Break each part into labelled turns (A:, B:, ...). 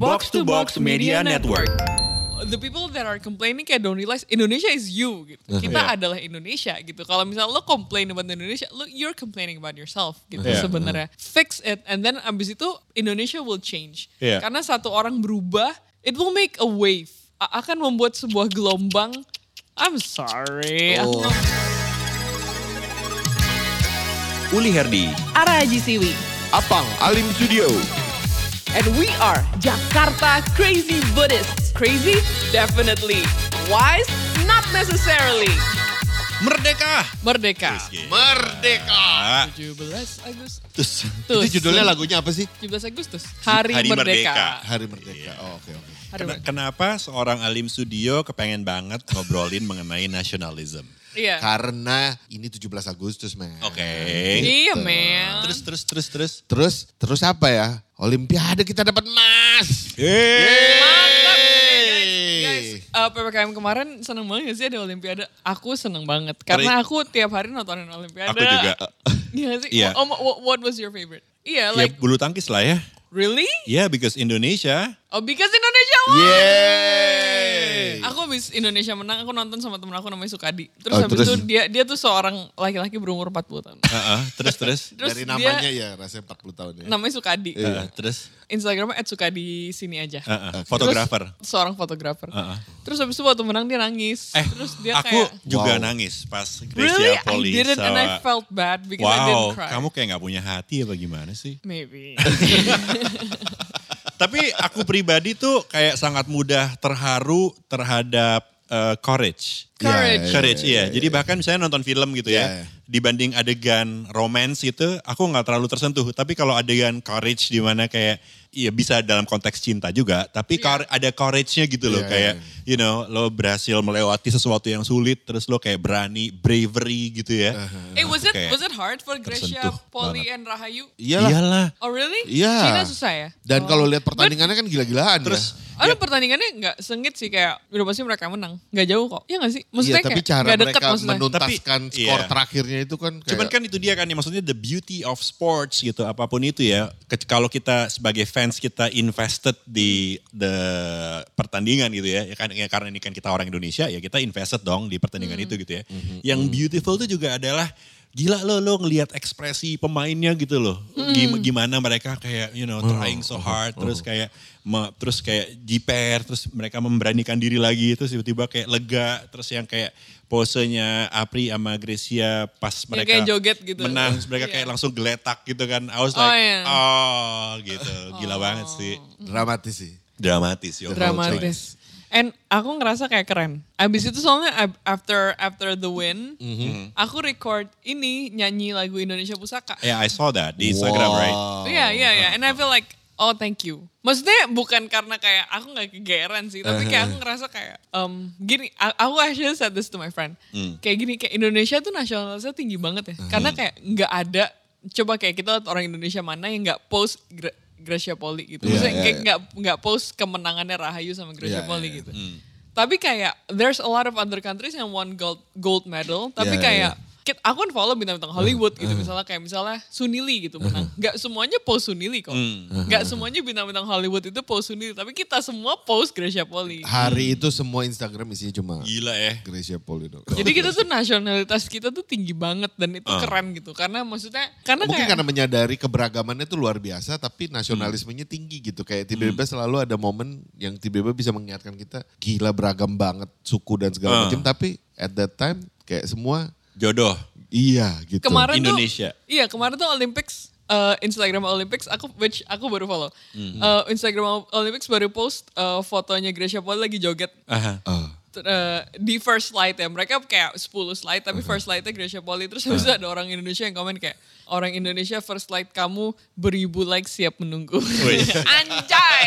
A: Box to Box Media Network.
B: The people that are complaining kayak don't realize Indonesia is you gitu. Kita
A: Yeah.
B: adalah Indonesia gitu. Kalau misalnya lo complain about Indonesia, lo you're complaining about yourself gitu
A: Yeah.
B: sebenarnya. Fix it and then abis itu Indonesia will change.
A: Yeah.
B: Karena satu orang berubah, it will make a wave. A- akan membuat sebuah gelombang. I'm sorry. Aku-
A: Uli Herdi,
B: Ara Haji Siwi.
C: Apang Alim Studio.
B: And we are Jakarta Crazy Buddhists. Crazy? Definitely. Wise? Not necessarily.
A: Merdeka.
B: Merdeka.
C: Merdeka.
B: 17 Agustus. Tuh,
C: itu judulnya lagunya apa sih?
B: 17 Agustus. Hari,
A: Hari
B: Merdeka.
A: Merdeka.
C: Hari Merdeka. Oh, oke oke.
B: Hari
D: Ken-
B: Merdeka.
D: Kenapa seorang Alim Studio kepengen banget ngobrolin mengenai nasionalisme?
B: Iya.
C: Karena ini 17 Agustus, men.
D: Oke.
B: Iya, man.
D: Terus terus terus terus.
C: Terus terus apa ya? Olimpiade kita dapat emas.
B: Mantap.
C: Yeay.
B: Guys, uh, PPKM kemarin seneng banget gak sih ada Olimpiade? Aku seneng banget. Karena aku tiap hari nontonin Olimpiade.
D: Aku juga.
B: Iya sih? Oh, what, what was your favorite? Iya,
D: Ya
B: like,
D: bulu tangkis lah ya.
B: really?
D: Ya, because Indonesia.
B: Oh, because Indonesia won!
C: Yeay.
B: Aku habis Indonesia menang, aku nonton sama temen aku namanya Sukadi. Terus
C: Oh,
B: habis
C: terus?
B: itu dia dia tuh seorang laki-laki berumur 40 tahun.
D: Heeh, terus terus.
B: Terus
C: Dari
B: dia-
C: namanya ya rasanya 40 tahun ya.
B: namanya Sukadi.
D: Heeh, terus.
B: Instagramnya @sukadi sini aja.
D: Heeh,
B: Terus
D: Fotografer.
B: seorang fotografer.
D: Heeh.
B: Terus habis itu waktu menang dia nangis.
D: Eh,
B: Terus dia
D: aku
B: kayak
D: juga
C: Wow.
D: nangis pas
B: Really?
D: Gracia Poli
B: I didn't and I
D: sama-
B: felt bad because I didn't
D: Wow,
B: cry.
D: kamu kayak nggak punya hati apa gimana sih?
B: Maybe.
D: Tapi aku pribadi tuh kayak sangat mudah terharu terhadap uh, courage.
B: Courage.
C: Ya,
D: Courage, iya. Jadi bahkan misalnya nonton film gitu ya, dibanding adegan romance itu, aku nggak terlalu tersentuh. Tapi kalau adegan courage di mana kayak, iya bisa dalam konteks cinta juga, tapi cour- ada courage-nya gitu loh.
C: Iya,
D: kayak,
C: iya.
D: you know, lo berhasil melewati sesuatu yang sulit, terus lo kayak berani, bravery gitu ya.
B: eh, was it was it hard for Gracia,
D: banget.
B: and Rahayu?
C: Iyalah.
D: Iyalah.
B: Oh really?
C: Iya.
B: Cina susah ya?
C: Dan
B: Oh.
C: kalau lihat pertandingannya kan gila-gilaan
D: Terus,
C: ya.
B: Ada pertandingannya nggak sengit sih kayak udah pasti mereka menang. Nggak jauh kok. Iya nggak sih? Maksudnya
C: Iya, tapi
B: kayak
C: cara
B: nggak deket
C: mereka
B: maksudnya.
C: menuntaskan
D: Tapi,
C: skor
D: iya.
C: terakhirnya itu kan kayak
D: Cuman kan itu dia kan ya maksudnya the beauty of sports gitu apa pun itu ya. Kalau kita sebagai fans kita invested di the pertandingan gitu ya. Ya kan ya karena ini kan kita orang Indonesia ya kita invested dong di pertandingan itu gitu ya. Yang beautiful itu juga adalah gila lo lo ngelihat ekspresi pemainnya gitu loh. Gim- Gimana mereka kayak you know trying so hard terus kayak me- terus kayak jiper terus mereka memberanikan diri lagi terus tiba-tiba kayak lega terus yang kayak posenya Apri sama Gracia pas mereka
B: kayak joget gitu.
D: menang mereka
B: Iya.
D: kayak langsung geletak gitu kan. I was
B: Oh,
D: like
B: iya.
D: oh gitu gila banget sih.
C: dramatis sih.
D: Dramatis yo.
B: dramatis. And aku ngerasa kayak keren. Abis itu soalnya after after the win,
D: Mm-hmm.
B: aku record ini nyanyi lagu Indonesia Pusaka.
D: Yeah, I saw that di Instagram right.
B: Iya iya iya. And I feel like oh thank you. Maksudnya bukan karena kayak aku nggak kegeeran sih, tapi kayak aku ngerasa kayak um, gini. Aku actually said this to my friend.
D: Hmm.
B: Kayak gini kayak Indonesia tuh nasionalisnya tinggi banget ya. Karena kayak nggak ada. Coba kayak kita lihat orang Indonesia mana yang nggak post Gracia Poli gitu.
C: Iya,
B: Maksudnya
C: iya,
B: kayak
C: iya.
B: nggak nggak post kemenangannya Rahayu sama Gracia
C: Iya,
B: Poli
C: iya,
B: gitu.
D: Hmm.
B: Tapi kayak there's a lot of other countries yang won gold gold medal, tapi
C: Iya,
B: kayak
C: iya.
B: Kit- aku kan follow bintang-bintang Hollywood gitu misalnya kayak misalnya Sunili gitu menang. Gak semuanya post Sunili kok.
C: Uh-huh.
B: Gak semuanya bintang-bintang Hollywood itu post Sunili, tapi kita semua post Gracia Poli.
C: Hari itu semua Instagram isinya cuma
D: Gila ya.
C: Gracia Poli dong.
B: Jadi kita tuh nasionalitas kita tuh tinggi banget dan itu
D: Ah.
B: keren gitu. Karena maksudnya karena
C: Mungkin
B: kayak
C: karena menyadari keberagamannya itu luar biasa tapi nasionalismenya tinggi gitu. Kayak tiba-tiba selalu ada momen yang tiba-tiba bisa mengingatkan kita gila beragam banget suku dan segala
D: Ah.
C: macam tapi at that time kayak semua
D: Jodoh.
C: iya gitu.
B: kemarin
D: Indonesia.
B: tuh iya kemarin tuh Olympics eh, Instagram Olympics aku which aku baru follow.
D: Hmm.
B: Eh, Instagram Olympics baru post eh, fotonya Gracia Poli lagi joget
D: Aha.
C: Ah.
B: Ter- eh, di first slide ya mereka kayak 10 slide tapi first slide-nya Gracia Poli terus habis itu ada orang Indonesia yang komen kayak orang Indonesia first slide kamu beribu like siap menunggu
D: Wih.
B: anjay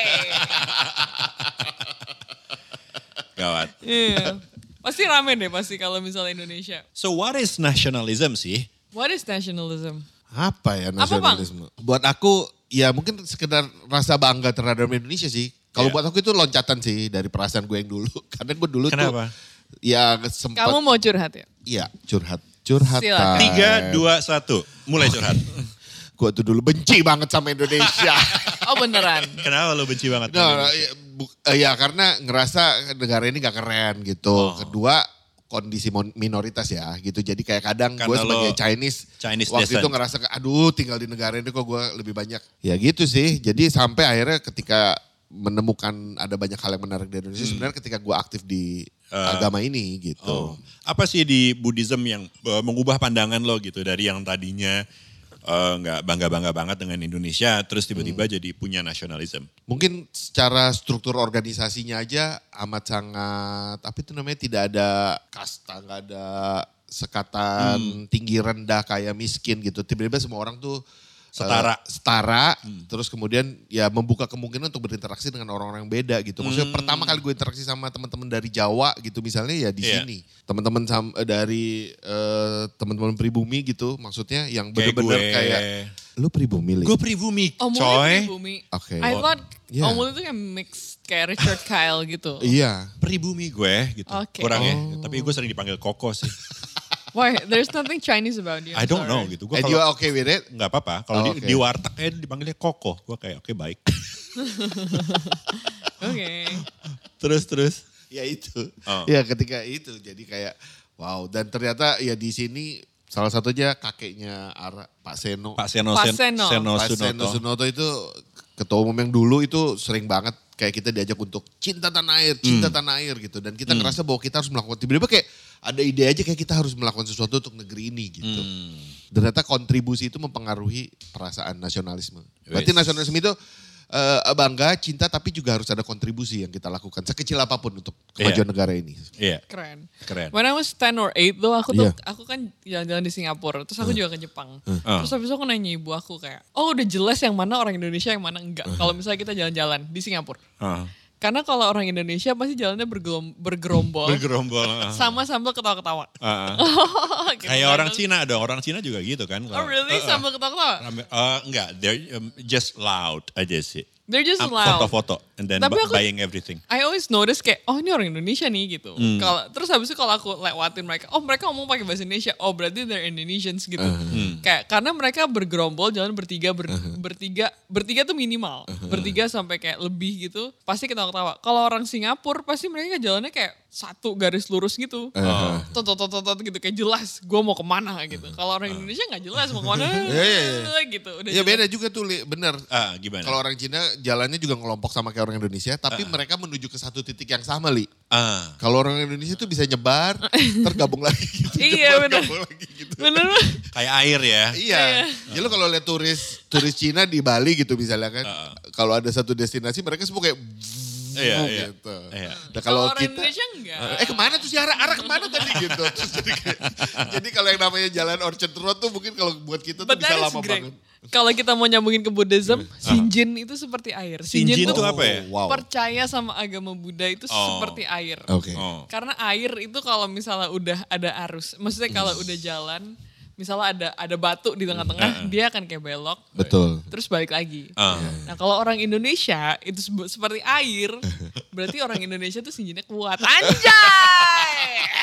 D: Gawat.
B: Iya. Pasti rame deh pasti kalau misalnya Indonesia
D: So what is nationalism sih?
B: what is nationalism
C: Apa ya
B: Apa, Bang?
C: nasionalisme? Buat aku ya mungkin sekedar rasa bangga terhadap Indonesia sih. Kalau
D: Iya.
C: buat aku itu loncatan sih dari perasaan gue yang dulu. Karena gue dulu
D: Kenapa?
C: tuh ya sempat
B: kamu mau curhat ya
C: iya curhat curhat.
D: Tiga, dua, satu. Mulai curhat.
C: Gue tuh dulu benci banget sama Indonesia.
B: Oh beneran.
D: Kenapa lo benci banget?
C: No, no, ya, bu- eh, ya karena ngerasa negara ini gak keren gitu. Kedua kondisi minoritas ya gitu. Jadi kayak kadang gue sebagai Chinese,
D: Chinese
C: waktu itu
D: descent.
C: ngerasa kayak, aduh tinggal di negara ini kok gue lebih banyak. Ya gitu sih. Jadi sampai akhirnya ketika menemukan ada banyak hal yang menarik di Indonesia sebenarnya ketika gue aktif di agama ini gitu.
D: Oh. Apa sih di Buddhism yang eh, mengubah pandangan lo gitu dari yang tadinya eh, nggak bangga-bangga banget dengan Indonesia, terus tiba-tiba
C: Hmm.
D: jadi punya nasionalisme?
C: Mungkin secara struktur organisasinya aja amat sangat apa itu namanya tidak ada kasta, nggak ada sekatan tinggi rendah kaya miskin gitu. Tiba-tiba semua orang tuh
D: Setara.
C: eh, setara, terus kemudian ya membuka kemungkinan untuk berinteraksi dengan orang-orang yang beda gitu. Maksudnya pertama kali gue interaksi sama teman-teman dari Jawa gitu misalnya ya di
D: Iya.
C: sini. Teman-teman eh, dari eh, teman-teman pribumi gitu maksudnya yang
D: Kayak
C: bener-bener
D: gue.
C: kayak lu pribumi Li?
D: Gue pribumi,
B: Oh
D: coy.
B: Bumi.
C: Oke.
B: I thought
C: Iya.
B: Omul itu kayak mix kayak Richard Kyle gitu.
C: Iya.
D: Pribumi gue gitu.
B: Oke.
D: Kurang ya.
C: Oh.
D: Tapi gue sering dipanggil Koko sih.
B: Why? There's nothing Chinese about you. I'm
D: I don't know
B: sorry.
D: gitu. Gue
C: And you
D: kalau
C: are okay with it?
D: nggak apa-apa. Kalau
C: Oh,
D: di,
C: oke.
D: di warteg kayak dipanggilnya Koko. Gue kayak oke baik.
B: Oke.
D: terus terus.
C: Ya itu.
D: Oh.
C: Ya ketika itu jadi kayak wow dan ternyata ya di sini salah satunya kakeknya Ara, Pak Seno.
D: Pak Seno,
B: Pak
D: Sen-
B: Seno.
D: Seno
C: Pak
D: Sunoto.
C: Seno Sunoto itu ketua umum yang dulu itu sering banget kayak kita diajak untuk cinta tanah air, cinta
D: Hmm.
C: tanah air gitu. Dan kita ngerasa bahwa kita harus melakukan, tiba-tiba kayak ada ide aja kayak kita harus melakukan sesuatu untuk negeri ini gitu.
D: Hmm.
C: Ternyata kontribusi itu mempengaruhi perasaan nasionalisme. Berarti nasionalisme itu eh, bangga, cinta tapi juga harus ada kontribusi yang kita lakukan. Sekecil apa pun untuk kemajuan
D: Iya.
C: negara ini.
D: Iya.
B: Keren.
D: Keren.
B: When I was 10 or 8 tuh aku tuh
C: Iya.
B: aku kan jalan-jalan di Singapura. Terus aku juga ke Jepang.
D: Uh.
B: Terus habis itu aku nanya ibu aku kayak, "Oh, udah jelas yang mana orang Indonesia yang mana enggak." Kalau misalnya kita jalan-jalan di Singapura.
D: Ah.
B: Karena kalau orang Indonesia pasti jalannya bergelom- bergerombol.
D: Bergerombol.
B: sama sambil ketawa-ketawa.
D: Ah.
B: Gitu
D: Kayak
B: kan.
D: orang Cina dong, orang Cina juga gitu kan.
B: Oh really? Sambil ketawa-ketawa?
D: Eh, enggak, they're um, just loud aja sih.
B: They're just loud.
D: Foto-foto and then
B: Tapi aku-
D: buying everything.
B: I always notice kayak oh ini orang Indonesia nih gitu.
D: Hmm.
B: Kalau terus habis itu kalau aku lewatin mereka, oh mereka ngomong pakai bahasa Indonesia. Oh berarti they're Indonesians gitu.
D: Hmm.
B: Kayak karena mereka bergerombol jalan bertiga ber- bertiga bertiga tuh minimal.
D: Uh-huh.
B: Bertiga sampai kayak lebih gitu. Pasti ketawa-ketawa. Kalau orang Singapura pasti mereka jalannya kayak satu garis lurus gitu.
D: Uh-huh.
B: Tot tot tot tot, gitu kayak jelas gue mau ke mana gitu. Kalau orang Indonesia nggak jelas mau ke mana
C: Iya, iya,
B: gitu. Udah
C: Ya
B: jelas.
C: beda juga tuh, Li. bener.
D: Ah, gimana?
C: Kalau orang Cina jalannya juga ngelompok sama kayak orang Indonesia, tapi mereka menuju ke satu titik yang sama, Li.
D: ah,
C: Kalau orang Indonesia tuh bisa nyebar, tergabung lagi gitu.
B: Iya,
C: nyebar,
B: bener.
C: gabung lagi gitu.
B: Bener
D: kayak air ya.
C: Iya. Ya lo kalau lihat turis turis Cina di Bali gitu misalnya kan, kalau ada satu destinasi mereka semua kayak
D: Iya, iya.
C: gitu.
D: Iya.
C: Nah, kalau
B: orang
C: kita
B: Indonesia enggak.
C: Eh ke mana tuh sih arah, arah ke mana tadi gitu. Terus jadi, jadi kalau yang namanya jalan Orchard Road tuh mungkin kalau buat kita tuh
B: But
C: bisa lama
B: great.
C: banget.
B: Kalau kita mau nyambungin ke Buddhism, Shinjin itu seperti air.
D: Shinjin
B: tuh
D: itu apa ya?
C: Oh, wow.
B: percaya sama agama Buddha itu
D: Oh.
B: seperti air.
C: Oke.
D: Oh.
B: Karena air itu kalau misalnya udah ada arus, maksudnya kalau udah jalan, misalnya ada ada batu di tengah-tengah, dia akan kayak belok,
C: Betul.
B: terus balik lagi.
D: Ah.
B: Nah kalau orang Indonesia itu seperti air, berarti orang Indonesia tuh Shinjinnya kuat. Anjay!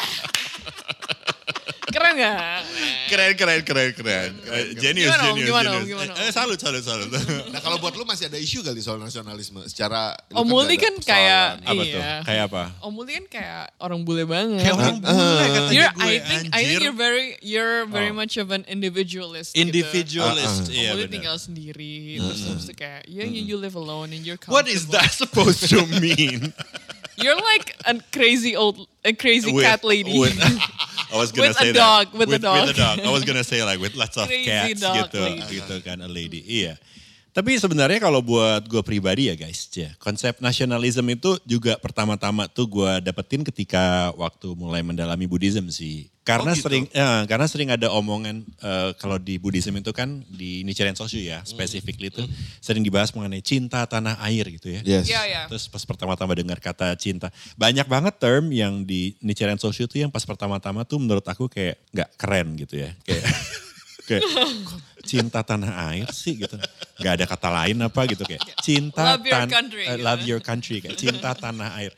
B: Keren gak?
D: Keren, keren, keren, keren. Eh, Genius,
B: Gimana, Om?
D: genius,
B: Gimana, Om?
D: genius.
B: Gimana, Om?
D: Eh, salut, salut, salut.
C: Nah kalau buat lu masih ada isu kali soal nasionalisme secara lu
B: Om
C: nggak
B: Multi kan
C: persoalan.
B: kayak
D: apa
B: iya.
D: tuh? Kayak apa?
B: Om Multi kan kayak orang bule banget.
D: Kayak orang bule katanya
B: You're,
D: gue,
B: I think I think
D: anjir.
B: you're very you're very
D: Oh.
B: much of an individualist.
D: Individualist,
B: Gitu.
D: iya
B: Om Multi
D: benar.
B: tinggal sendiri, terus habis itu kayak yeah, you, you live alone and you're
D: What is
B: comfortable.
D: that supposed to mean?
B: You're like a crazy old, a crazy
D: With-
B: cat lady.
D: with- I was gonna
B: With a
D: say
B: dog,
D: that.
B: with a dog.
D: With a dog. I was gonna say like with lots of
B: Crazy
D: cats
B: dog
D: gitu,
B: lady.
D: gitu kan a lady. Iya. Tapi sebenarnya kalau buat gue pribadi ya guys, ya, konsep nasionalisme itu juga pertama-tama tuh gue dapetin ketika waktu mulai mendalami Buddhism sih. Karena
C: Oh, gitu?
D: sering, ya, karena sering ada omongan eh, kalau di Buddhism itu kan di Nichiren Shoshu ya, specifically itu sering dibahas mengenai cinta tanah air gitu ya.
C: Yes.
B: Iya, iya.
D: Terus pas pertama-tama dengar kata cinta. Banyak banget term yang di Nichiren Shoshu tuh yang pas pertama-tama tuh menurut aku kayak nggak keren gitu ya. Kayak, kayak cinta tanah air sih gitu. Gak ada kata lain apa gitu kayak cinta
B: Love your country, gitu.
D: love your country kayak cinta tanah air.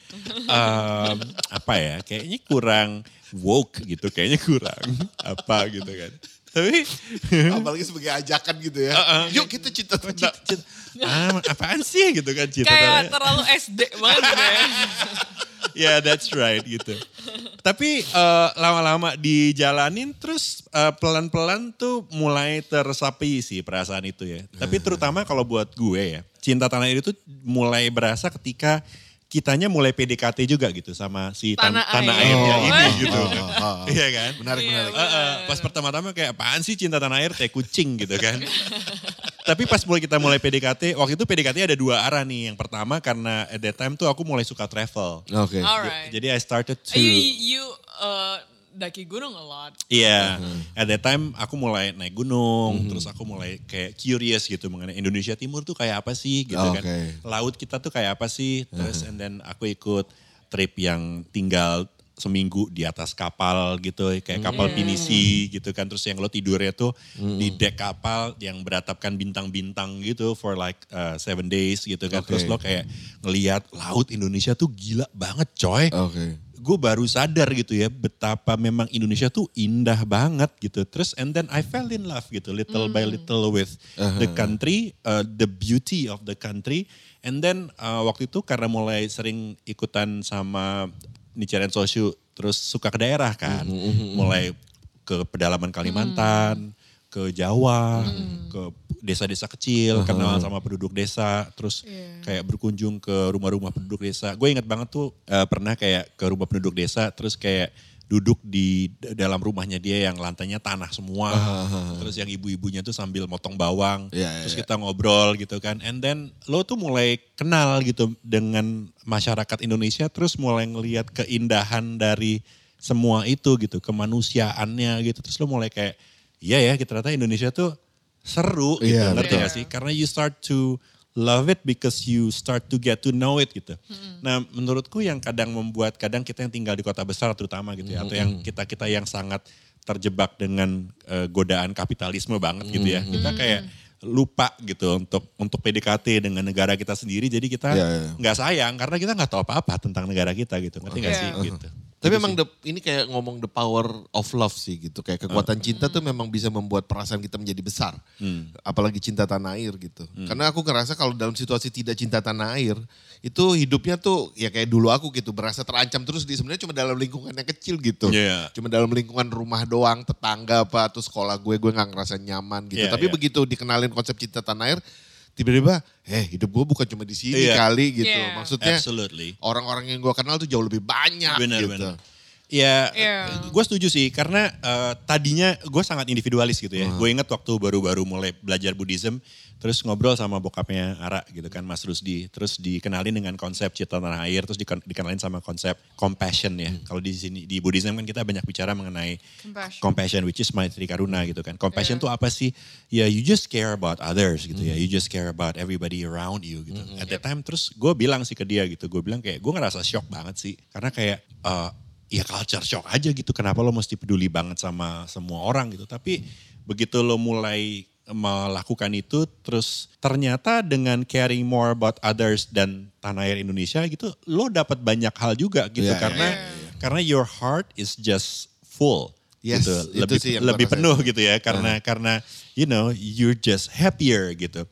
D: Em, apa ya kayaknya kurang woke gitu kayaknya kurang apa gitu kan. Tapi
C: Apalagi sebagai ajakan gitu ya. Yuk kita cinta tanah.
D: cinta, cinta, ah, apaan sih gitu kan cinta
B: Kayak terlalu SD banget gitu ya.
D: Ya that's right gitu. Tapi eh, lama-lama dijalanin terus eh, pelan-pelan tuh mulai tersapi sih perasaan itu ya. Tapi terutama kalau buat gue ya, cinta tanah air itu mulai berasa ketika kitanya mulai PDKT juga gitu sama si tan-
B: Tanah
D: tanah,
B: air.
D: airnya
B: Oh.
D: ini
B: Oh,
D: gitu.
C: oh, oh, oh.
D: Iya kan?
C: Menarik,
B: Iya,
C: menarik.
D: Eh, eh, pas pertama-tama kayak apaan sih cinta tanah air teh kucing gitu kan. Tapi pas mulai kita mulai PDKT, waktu itu PDKT ada dua arah nih. Yang pertama karena at that time tuh aku mulai suka travel.
C: Oke.
B: Alright.
D: Jadi I started to
B: You, you uh, daki gunung a lot.
D: Iya,
C: Mm-hmm.
D: at that time aku mulai naik gunung, terus aku mulai kayak curious gitu mengenai Indonesia Timur tuh kayak apa sih gitu kan.
C: Oke.
D: Laut kita tuh kayak apa sih, terus and then aku ikut trip yang tinggal seminggu di atas kapal gitu, kayak kapal
B: Hmm.
D: pinisi gitu kan. Terus yang lo tidurnya tuh
C: Mm-hmm.
D: di deck kapal yang beratapkan bintang-bintang gitu for like uh, seven days gitu kan. Terus
C: Oke.
D: lo kayak ngelihat laut Indonesia tuh gila banget coy
C: Oke.
D: gue baru sadar gitu ya betapa memang Indonesia tuh indah banget gitu. Terus and then I fell in love gitu little by little with the country, uh, the beauty of the country. And then uh, waktu itu karena mulai sering ikutan sama Nichiren Soshu terus suka ke daerah kan. Mulai ke pedalaman Kalimantan, ke Jawa, ke desa-desa kecil, kenal sama penduduk desa, terus
B: Iya.
D: kayak berkunjung ke rumah-rumah penduduk desa. Gue ingat banget tuh eh, pernah kayak ke rumah penduduk desa, terus kayak duduk di dalam rumahnya dia yang lantainya tanah semua, terus yang ibu-ibunya tuh sambil motong bawang,
C: Iya,
D: terus
C: iya.
D: kita ngobrol gitu kan, and then lo tuh mulai kenal gitu dengan masyarakat Indonesia, terus mulai ngelihat keindahan dari semua itu gitu, kemanusiaannya gitu, terus lo mulai kayak, iya ya, kita ternyata Indonesia tuh seru gitu,
C: Iya,
D: ngerti
B: betul.
D: gak sih? Karena you start to love it because you start to get to know it gitu. Nah menurutku yang kadang membuat kadang kita yang tinggal di kota besar terutama gitu ya, atau yang kita kita yang sangat terjebak dengan eh, godaan kapitalisme banget gitu ya, kita kayak lupa gitu untuk untuk PDKT dengan negara kita sendiri, jadi kita
C: Iya, iya.
D: nggak sayang karena kita nggak tahu apa-apa tentang negara kita gitu, ngerti nggak
B: Iya.
D: sih? Gitu.
C: Tapi
D: Gitu
C: memang the- ini kayak ngomong the power of love sih gitu. Kayak kekuatan cinta tuh memang bisa membuat perasaan kita menjadi besar. Apalagi cinta tanah air gitu. Karena aku ngerasa kalau dalam situasi tidak cinta tanah air, itu hidupnya tuh ya kayak dulu aku gitu. Berasa terancam terus di sebenarnya cuma dalam lingkungan yang kecil gitu.
D: Iya.
C: Cuma dalam lingkungan rumah doang, tetangga apa, atau sekolah gue, gue gak ngerasa nyaman gitu.
D: Iya,
C: Tapi
D: iya.
C: begitu dikenalin konsep cinta tanah air, tiba-tiba, eh hidup gue bukan cuma di sini
D: Iya.
C: kali gitu.
B: Iya.
C: Maksudnya
D: Absolutely.
C: orang-orang yang gue kenal tuh jauh lebih banyak
D: Benar,
C: gitu.
D: benar. Ya,
B: Iya.
D: gue setuju sih karena eh, tadinya gue sangat individualis gitu ya. Gue inget waktu baru-baru mulai belajar Buddhism, terus ngobrol sama bokapnya Ara gitu kan, Mas Rusdi. Terus dikenalin dengan konsep cita tanah air, terus diken- dikenalin sama konsep compassion ya. Kalau di sini di Buddhism kan kita banyak bicara mengenai
B: Compassion.
D: compassion, which is maitri karuna gitu kan. Compassion tuh apa sih? Ya you just care about others gitu ya. You just care about everybody around you gitu. At that time terus gue bilang sih ke dia gitu. Gue bilang kayak gue ngerasa shock banget sih. Karena kayak eh, ya culture shock aja gitu. Kenapa lo mesti peduli banget sama semua orang gitu. Tapi begitu lo mulai melakukan itu terus ternyata dengan caring more about others dan tanah air Indonesia gitu lo dapat banyak hal juga gitu
C: Iya,
D: karena
C: iya,
D: karena your heart is just full
C: Yes,
D: gitu.
C: itu
D: lebih
C: sih yang
D: lebih penuh gitu ya karena karena you know you're just happier gitu.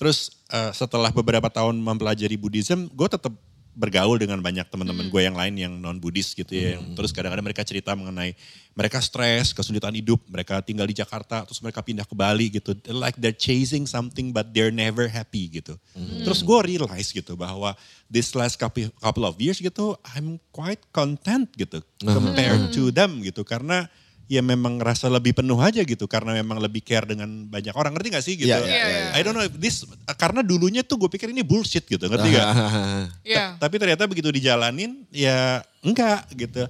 D: Terus eh, setelah beberapa tahun mempelajari Buddhism, gue tetap bergaul dengan banyak teman-teman gue yang lain yang non Buddhis gitu ya. Yang terus kadang-kadang mereka cerita mengenai mereka stres, kesulitan hidup, mereka tinggal di Jakarta, terus mereka pindah ke Bali gitu. They're Like they're chasing something but they're never happy gitu. Terus gue realize gitu bahwa this last couple, couple of years gitu, I'm quite content gitu compared to them gitu. Karena ya memang ngerasa lebih penuh aja gitu karena memang lebih care dengan banyak orang ngerti gak sih gitu?
C: Iya,
B: iya, iya.
D: I don't know if this karena dulunya tuh gue pikir ini bullshit gitu ngerti gak?
B: Iya.
D: Tapi ternyata begitu dijalanin ya enggak gitu.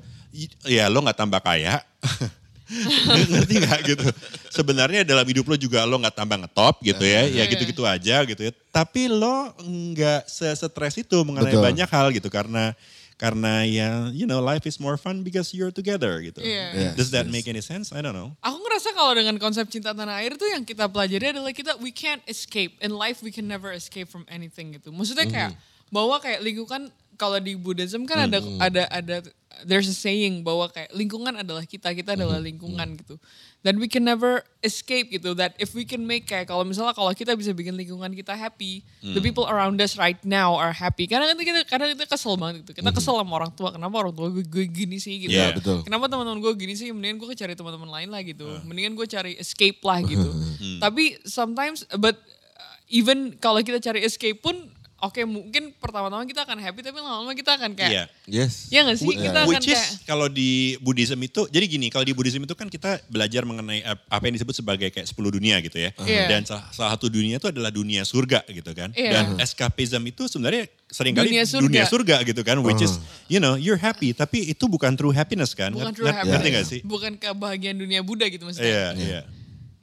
D: Ya lo nggak tambah kaya. ngerti gak gitu. Sebenarnya dalam hidup lo juga lo nggak tambah ngetop gitu ya. Ya
B: Iya.
D: gitu-gitu aja gitu ya. Tapi lo nggak se-stres itu mengenai
C: Betul.
D: banyak hal gitu karena karena ya you know life is more fun because you're together gitu.
B: Iya.
C: Yes,
D: Does that
C: yes.
D: make any sense? I don't know.
B: Aku ngerasa kalau dengan konsep cinta tanah air tuh yang kita pelajari adalah kita we can't escape in life we can never escape from anything gitu. Maksudnya kayak bahwa kayak lingkungan kalau di Buddhism kan ada ada ada there's a saying bahwa kayak lingkungan adalah kita, kita adalah lingkungan gitu. Dan we can never escape gitu. That if we can make kayak kalau misalnya kalau kita bisa bikin lingkungan kita happy, the people around us right now are happy. Karena kita, kita kadang kita kesel banget gitu. Kita kesel sama orang tua. Kenapa orang tua gue, gue gini sih gitu.
D: Iya,
C: betul.
B: Kenapa teman-teman gue gini sih? Mendingan gue cari teman-teman lain lah gitu. Mendingan gue cari escape lah gitu. Tapi sometimes, but uh, even kalau kita cari escape pun, oke mungkin pertama-tama kita akan happy, tapi lama-lama kita akan kayak,
D: Iya.
C: Yes.
B: ya gak sih? Kita akan
D: Which
B: kayak,
D: is kalau di Buddhism itu, jadi gini, kalau di Buddhism itu kan kita belajar mengenai ap- apa yang disebut sebagai kayak 10 dunia gitu ya.
B: Iya.
D: Dan salah, salah satu dunia itu adalah dunia surga gitu kan.
B: Iya.
D: Dan escapism itu sebenarnya sering kali
B: Dunia
D: dunia
B: surga.
D: surga. gitu kan. Which is, you know, you're happy, tapi itu bukan true happiness kan.
B: bukan true
D: ngerti
B: happiness.
D: nggak sih?
B: Bukan kebahagiaan dunia Buddha gitu maksudnya.
D: Iya, iya.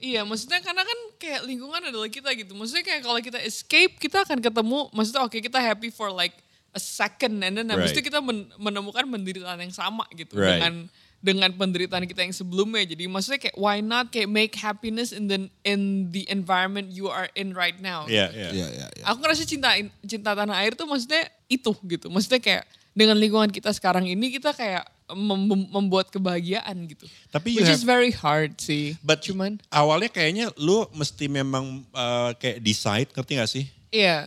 B: Iya, maksudnya karena kan kayak lingkungan adalah kita gitu. Maksudnya kayak kalau kita escape, kita akan ketemu, maksudnya oke kita happy for like a second, and then habis
D: Right.
B: itu kita men- menemukan penderitaan yang sama gitu
D: Right.
B: dengan dengan penderitaan kita yang sebelumnya. Jadi maksudnya kayak why not kayak make happiness in the in the environment you are in right now.
D: Iya, iya.
C: Iya, iya, iya.
B: Aku ngerasa cinta cinta tanah air tuh maksudnya itu gitu. Maksudnya kayak dengan lingkungan kita sekarang ini kita kayak mem- mem- membuat kebahagiaan gitu.
D: Tapi
B: Which
D: have-
B: is very hard sih.
D: But
B: cuman
D: awalnya kayaknya lu mesti memang uh, kayak decide, ngerti gak sih?
B: iya.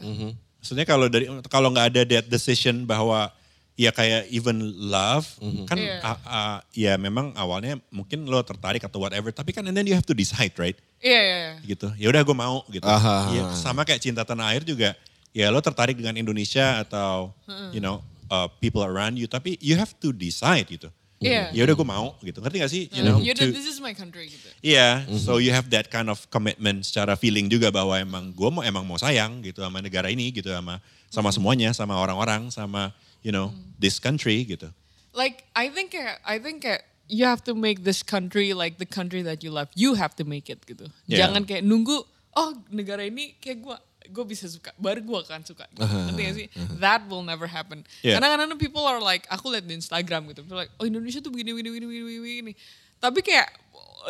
D: Maksudnya kalau dari kalau nggak ada that decision bahwa ya kayak even love kan
B: Iya.
D: a- a- ya memang awalnya mungkin lo tertarik atau whatever tapi kan and then you have to decide right
B: Iya, iya, iya.
D: gitu ya udah gue mau gitu
C: Aha.
D: Ya, sama kayak cinta tanah air juga ya lo tertarik dengan Indonesia atau you know uh, people around you tapi you have to decide gitu
B: Iya.
D: ya udah gue mau gitu ngerti gak sih you know
B: Yaudah,
D: to-
B: this is my country gitu.
D: Iya, so you have that kind of commitment secara feeling juga bahwa emang gue mau emang mau sayang gitu sama negara ini gitu sama sama semuanya, sama orang-orang, sama you know this country gitu.
B: Like I think kayak I think kayak you have to make this country like the country that you love. You have to make it gitu.
D: Yeah.
B: Jangan kayak nunggu oh negara ini kayak gua gue bisa suka, baru gue akan suka. Gitu. Ngerti gak sih? That will never happen.
D: Yeah.
B: Karena kadang people are like, aku liat di Instagram gitu, people like, oh Indonesia tuh begini, begini, begini, begini, begini. Tapi kayak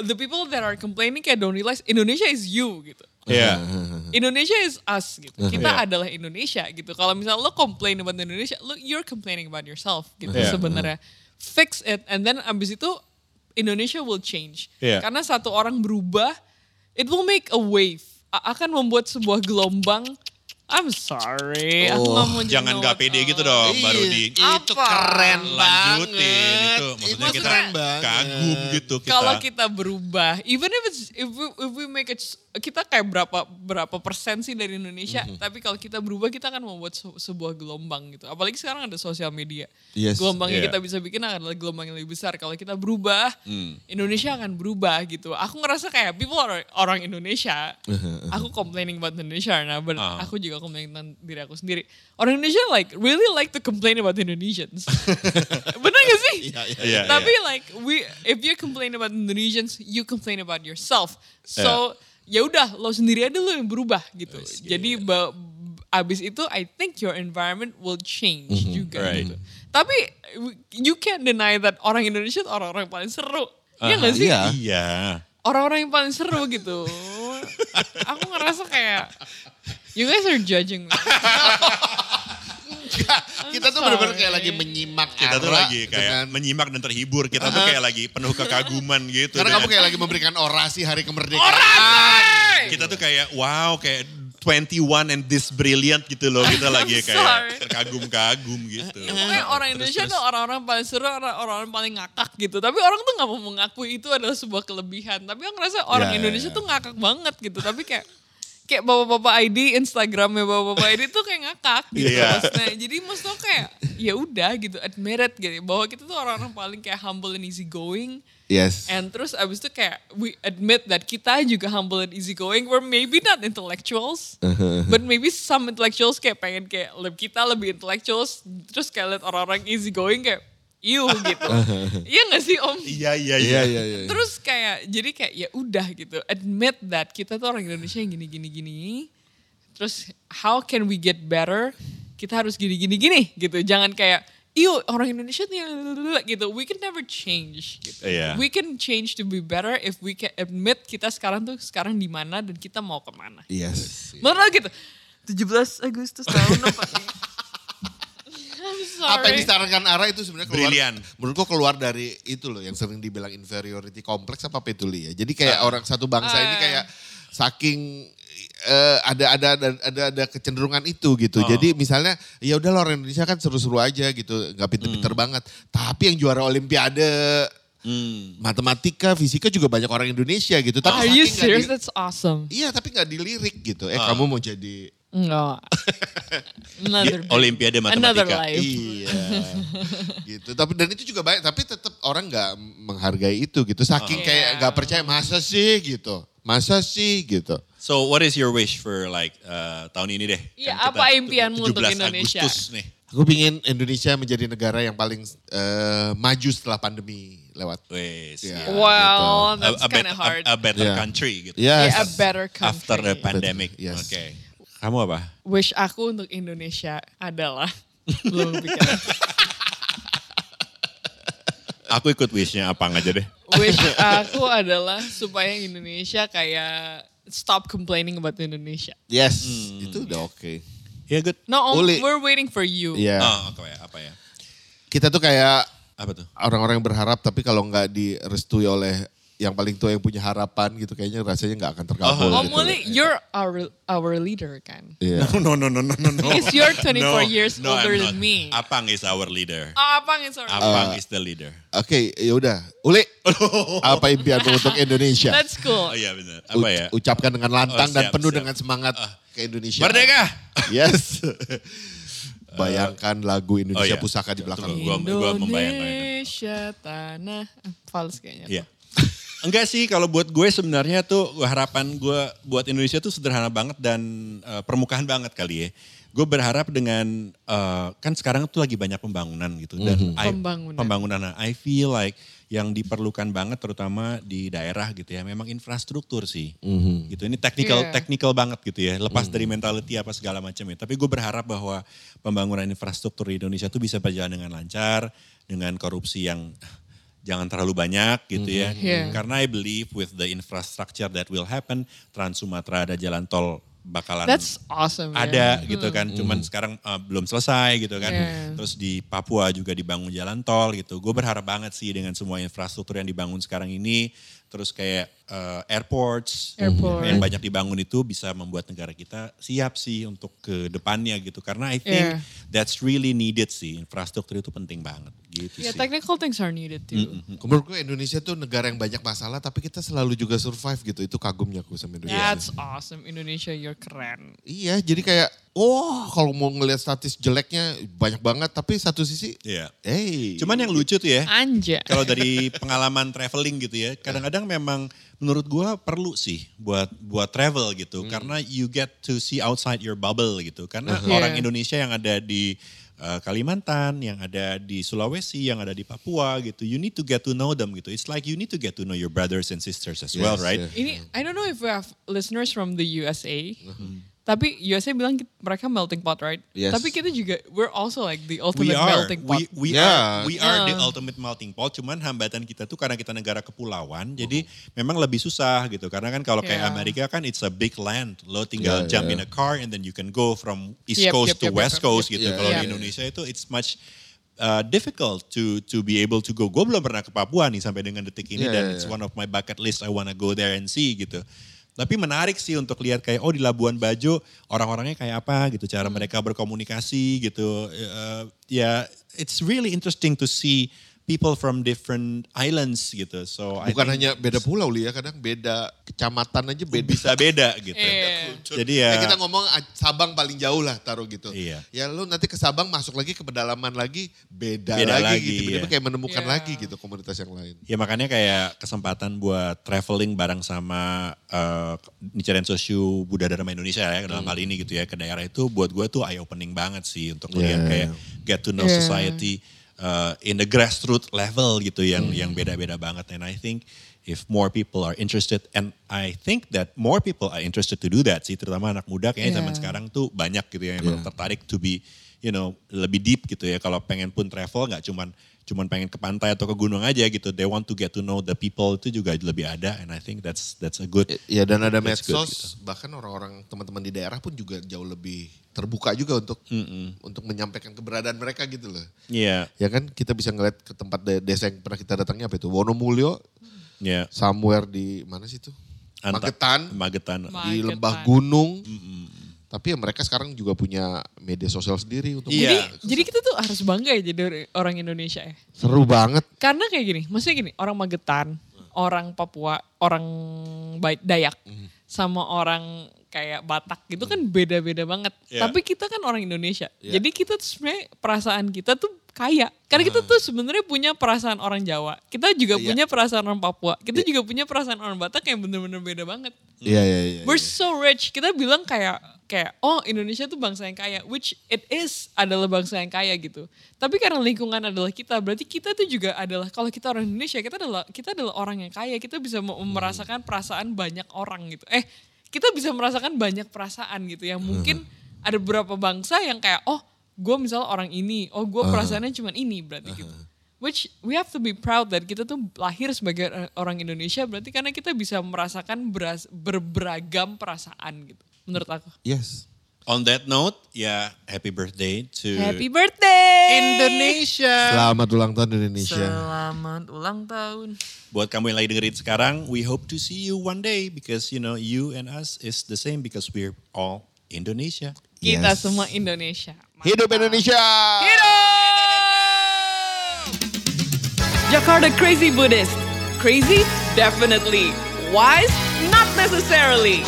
B: the people that are complaining kayak don't realize Indonesia is you gitu.
D: Iya.
B: Indonesia is us gitu. Kita
D: Yeah.
B: adalah Indonesia gitu. Kalau misalnya lo complain about Indonesia, lo you're complaining about yourself gitu
D: Yeah.
B: sebenarnya. Fix it and then abis itu Indonesia will change.
D: Yeah.
B: Karena satu orang berubah, it will make a wave. Akan membuat sebuah gelombang. I'm sorry, mau jadi
D: Jangan gak pede gitu dong, baru di
C: Itu
B: Apa?
C: keren
D: lanjutin
C: banget.
D: itu. Maksudnya
C: Itu
D: kita
C: keren banget.
D: kagum gitu kita.
B: Kalau kita berubah, even if it's if we, if we make it kita kayak berapa berapa persen sih dari Indonesia,
C: Mhm.
B: tapi kalau kita berubah kita akan membuat se- sebuah gelombang gitu. Apalagi sekarang ada sosial media.
C: Yes.
B: Gelombang yang
D: Yeah.
B: kita bisa bikin adalah gelombang yang lebih besar. Kalau kita berubah, Indonesia akan berubah gitu. Aku ngerasa kayak people are orang Indonesia. aku complaining about Indonesia nah, but
D: Ah.
B: aku juga complaining tentang diri aku sendiri. Orang Indonesia like really like to complain about Indonesians. Bener gak sih?
D: Iya,
B: Tapi
D: iya.
B: like we if you complain about Indonesians, you complain about yourself. So ya udah lo sendiri aja lo yang berubah gitu. Jadi ba- abis itu I think your environment will change juga
D: Right.
B: gitu. Tapi you can't deny that orang Indonesia orang-orang paling seru. Iya
D: Aha,
B: gak sih?
C: iya.
D: Iya.
B: Orang-orang yang paling seru gitu. Aku ngerasa kayak you guys are judging me.
C: Kita tuh benar-benar kayak lagi menyimak
D: Kita tuh
C: Ara
D: lagi kayak
C: dengan-
D: menyimak dan terhibur. Kita tuh kayak lagi penuh kekaguman gitu.
C: Karena kamu
D: dengan-
C: kayak lagi memberikan orasi hari kemerdekaan.
D: kita tuh kayak wow kayak 21 and this brilliant gitu loh kita lagi kayak terkagum-kagum gitu.
B: Pokoknya orang Indonesia tuh orang-orang paling seru, orang- orang-orang paling ngakak gitu. Tapi orang tuh nggak mau mengakui itu adalah sebuah kelebihan. Tapi aku ngerasa orang
C: Ya, ya,
B: Indonesia
C: ya.
B: tuh ngakak banget gitu. Tapi kayak kayak bapak-bapak ID Instagramnya bapak-bapak ID tuh kayak ngakak gitu.
D: Iya.
B: Maksudnya. Jadi maksudnya kayak ya udah gitu, admit it gitu. Bahwa kita tuh orang-orang paling kayak humble and easy going.
C: Yes.
B: And terus abis itu kayak we admit that kita juga humble and easy going. We're maybe not intellectuals, but maybe some intellectuals kayak pengen kayak kita lebih intellectuals. Terus kayak liat orang-orang easy going kayak iu gitu. Iya gak sih om?
D: Iya iya
C: Iya,
D: iya.
C: iya, iya.
B: Terus kayak jadi kayak ya udah gitu. Admit that kita tuh orang Indonesia yang gini gini gini. Terus how can we get better? Kita harus gini gini gini gitu. Jangan kayak Iyo orang Indonesia tuh yang gitu. We can never change gitu.
D: Iya.
B: We can change to be better if we can admit kita sekarang tuh sekarang di mana dan kita mau ke mana.
C: Yes.
B: Menurut lo gitu. 17 Agustus tahun apa nih?
C: Apa yang disarankan Ara itu sebenarnya keluar.
D: Brilian.
C: Menurutku keluar dari itu loh yang sering dibilang inferiority complex apa apa itu Li, ya. Jadi kayak
D: Ah.
C: orang satu bangsa ini
B: Ah.
C: kayak saking eh, ada ada ada ada ada kecenderungan itu gitu.
D: Oh.
C: Jadi misalnya ya udah orang Indonesia kan seru-seru aja gitu, nggak pinter-pinter
D: Hmm.
C: banget. Tapi yang juara olimpiade
D: Hmm.
C: matematika, fisika juga banyak orang Indonesia gitu. Tapi
B: Are you
C: saking nggak
B: serious?
C: di-
B: That's awesome.
C: Iya, tapi nggak dilirik gitu. Eh,
D: Ah.
C: kamu mau jadi
B: Enggak. Another
D: Di Olimpiade
B: Another
D: Matematika.
B: life.
C: Iya, gitu. Tapi dan itu juga banyak. Tapi tetap orang nggak menghargai itu gitu. Saking
B: Oh.
C: kayak
B: Iya.
C: nggak percaya masa sih gitu. Masa sih gitu.
D: So what is your wish for like uh, tahun ini deh?
B: Iya,
D: Kan
B: apa impianmu untuk
D: 17
B: Indonesia?
D: Agustus nih.
C: Aku pingin Indonesia menjadi negara yang paling eh, maju setelah pandemi lewat.
D: Wes.
C: Iya.
D: ya.
B: Well,
D: A,
B: that's kind of hard.
D: a, a better
C: Yeah.
D: country gitu.
C: Yes.
B: Yeah, a better country.
D: After the pandemic.
C: Yes.
D: Oke. Kamu apa?
B: Wish aku untuk Indonesia adalah belum kepikiran.
D: Aku ikut wishnya apa aja deh.
B: Wish aku adalah supaya Indonesia kayak stop complaining about Indonesia.
C: Yes,
D: Hmm.
C: itu udah oke.
D: Ya good.
B: No,
C: Uli.
B: we're waiting for you.
C: Iya.
D: Oh, apa ya? Apa ya?
C: Kita tuh kayak
D: Apa tuh?
C: orang-orang yang berharap tapi kalau nggak direstui oleh yang paling tua yang punya harapan gitu kayaknya rasanya nggak akan terkabul.
B: Oh,
C: gitu.
B: Muli, you're our our leader kan?
C: Iya.
D: No, no, no, no, no, no.
B: Because you're 24
D: No,
B: years
D: no,
B: older than me.
D: Apang is our leader.
B: Oh, apa yang sorry?
D: Apang is the leader.
C: Oke, ya udah. Uli, apa impianmu untuk Indonesia?
B: That's cool.
D: Oh iya benar. Apa ya?
C: U- Ucapkan dengan lantang
D: Oh,
C: dan
D: siap,
C: penuh
D: siap.
C: dengan semangat
D: Ah.
C: ke Indonesia.
D: Merdeka!
C: Yes. Bayangkan lagu Indonesia
D: oh iya.
C: Pusaka di belakang.
D: Tunggu, gua- gua membayangkan.
B: Indonesia tanah fals kayaknya.
D: Iya. Enggak sih, kalau buat gue sebenarnya tuh harapan gue buat Indonesia tuh sederhana banget dan eh, permukaan banget kali ya. Gue berharap dengan eh, kan sekarang tuh lagi banyak pembangunan gitu dan I-
B: Pembangunan.
D: pembangunan. Nah, I feel like yang diperlukan banget terutama di daerah gitu ya, memang infrastruktur sih. Gitu. Ini technical
B: Iya.
D: technical banget gitu ya, lepas dari mentality apa segala macam ya. Tapi gue berharap bahwa pembangunan infrastruktur di Indonesia tuh bisa berjalan dengan lancar, dengan korupsi yang jangan terlalu banyak gitu ya.
B: Iya.
D: Karena I believe with the infrastructure that will happen, Trans Sumatera ada jalan tol bakalan
B: That's awesome.
D: ada gitu kan. Cuman sekarang uh, belum selesai gitu kan.
B: Yeah.
D: Terus di Papua juga dibangun jalan tol gitu. Gue berharap banget sih dengan semua infrastruktur yang dibangun sekarang ini. Terus kayak uh, airports
B: Airport.
D: yang banyak dibangun itu bisa membuat negara kita siap sih untuk ke depannya gitu. Karena I think
B: Yeah.
D: that's really needed sih. Infrastruktur itu penting banget gitu
B: Yeah,
D: sih.
B: technical things are needed too.
C: Menurut gue Indonesia tuh negara yang banyak masalah tapi kita selalu juga survive gitu. Itu kagumnya aku sama Indonesia.
B: That's awesome. Indonesia, you're keren.
C: Iya, jadi kayak oh kalau mau ngelihat statis jeleknya banyak banget tapi satu sisi
D: Iya.
C: hey.
D: Cuman yang lucu tuh ya.
B: Anja.
D: kalau dari pengalaman traveling gitu ya, kadang-kadang memang menurut gua perlu sih buat buat travel gitu, karena you get to see outside your bubble gitu. Karena
B: Uh-huh.
D: orang
B: Yeah.
D: Indonesia yang ada di uh, Kalimantan, yang ada di Sulawesi, yang ada di Papua gitu, you need to get to know them gitu. It's like you need to get to know your brothers and sisters as well,
C: Yes,
D: right?
C: yeah.
B: Ini, I don't know if we have listeners from the USA. Tapi USA bilang mereka melting pot, right?
C: Yes.
B: Tapi kita juga, we're also like the
D: We
B: ultimate
D: are,
B: melting pot.
D: we, we
C: Yeah.
D: are, we are the
B: Uh.
D: ultimate melting pot. Cuman hambatan kita tuh karena kita negara kepulauan, jadi memang lebih susah gitu. Karena kan kalau kayak
B: Yeah.
D: Amerika kan it's a big land, lo tinggal
C: Yeah,
D: jump
C: yeah.
D: in a car and then you can go from East
B: Yep,
D: Coast
B: yep,
D: to
B: yep,
D: West
B: yep,
D: Coast
B: yep.
D: gitu.
C: Yeah,
D: Kalau
B: yeah.
D: di Indonesia itu it's much uh, difficult to to be able to go. Gue belum pernah ke Papua nih sampai dengan detik ini
C: Yeah,
D: dan
C: yeah,
D: it's
C: yeah.
D: one of my bucket list. I wanna go there and see gitu. Tapi menarik sih untuk lihat kayak oh di Labuan Bajo orang-orangnya kayak apa gitu, cara mereka berkomunikasi gitu. Eh, ya it's really interesting to see people from different islands gitu. So I
C: bukan
D: think
C: hanya beda pulau li ya, kadang beda kecamatan aja beda.
D: bisa beda gitu.
B: Iya.
D: Jadi ya,
C: Ya kita ngomong ah, Sabang paling jauh lah taruh gitu.
D: Iya.
C: Ya lu nanti ke Sabang masuk lagi ke pedalaman lagi beda,
D: Beda
C: lagi,
D: lagi,
C: gitu. Tiba-tiba
D: iya.
C: kayak menemukan
B: Iya.
C: lagi gitu komunitas yang lain.
D: Ya makanya kayak kesempatan buat traveling bareng sama uh, Nichiren Soshu Buddha Dharma Indonesia ya dalam hal ini gitu ya ke daerah itu buat gue tuh eye opening banget sih untuk
C: Yeah.
D: kayak get to know
B: Yeah.
D: society uh, in the grassroots level gitu yang yang beda-beda banget. And I think if more people are interested and I think that more people are interested to do that sih terutama anak muda kayaknya zaman
B: Yeah.
D: sekarang tuh banyak gitu ya yang memang tertarik to be you know lebih deep gitu ya. Kalau pengen pun travel nggak cuman cuman pengen ke pantai atau ke gunung aja gitu they want to get to know the people itu juga lebih ada and I think that's that's a good
C: Ya dan ada
D: That's good,
C: medsos, bahkan orang-orang teman-teman di daerah pun juga jauh lebih terbuka juga untuk untuk menyampaikan keberadaan mereka gitu loh.
D: Iya,
C: Ya kan kita bisa ngeliat ke tempat de- desa yang pernah kita datangi apa itu Wonomulyo,
D: iya.
C: somewhere di mana sih itu? Magetan,
D: Magetan.
B: Ma-
C: di lembah gunung. Tapi ya mereka sekarang juga punya media sosial sendiri untuk
D: Iya.
B: Jadi, jadi kita tuh harus bangga ya jadi or- orang Indonesia ya.
C: seru banget.
B: Karena kayak gini, maksudnya gini, orang Magetan, orang Papua, orang Dayak, sama orang kayak Batak gitu kan beda-beda banget.
D: Iya.
B: Tapi kita kan orang Indonesia. Jadi kita tuh sebenarnya perasaan kita tuh kaya. Karena kita tuh sebenarnya punya perasaan orang Jawa. Kita juga
C: Iya.
B: punya perasaan orang Papua. Kita juga punya perasaan orang Batak yang bener-bener beda banget.
C: Iya iya iya.
B: We're so rich. Kita bilang kayak kayak oh Indonesia tuh bangsa yang kaya, which it is adalah bangsa yang kaya gitu. Tapi karena lingkungan adalah kita, berarti kita tuh juga adalah kalau kita orang Indonesia, kita adalah kita adalah orang yang kaya. Kita bisa me- merasakan perasaan banyak orang gitu. Eh, kita bisa merasakan banyak perasaan gitu yang mungkin ada beberapa bangsa yang kayak oh gue misalnya orang ini, oh gue perasaannya cuma ini berarti gitu. Which we have to be proud that kita tuh lahir sebagai orang Indonesia berarti karena kita bisa merasakan beras, berberagam perasaan gitu. Menurut aku.
C: Yes.
D: On that note, ya happy birthday to
B: Happy birthday
D: Indonesia.
C: Selamat ulang tahun Indonesia.
B: Selamat ulang tahun.
D: Buat kamu yang lagi dengerin sekarang, we hope to see you one day because you know you and us is the same because we're all Indonesia.
B: Kita
C: Yes.
B: semua Indonesia.
C: Hidup Indonesia.
B: Jakarta Crazy Buddhist. Crazy? Definitely. Wise? Not necessarily.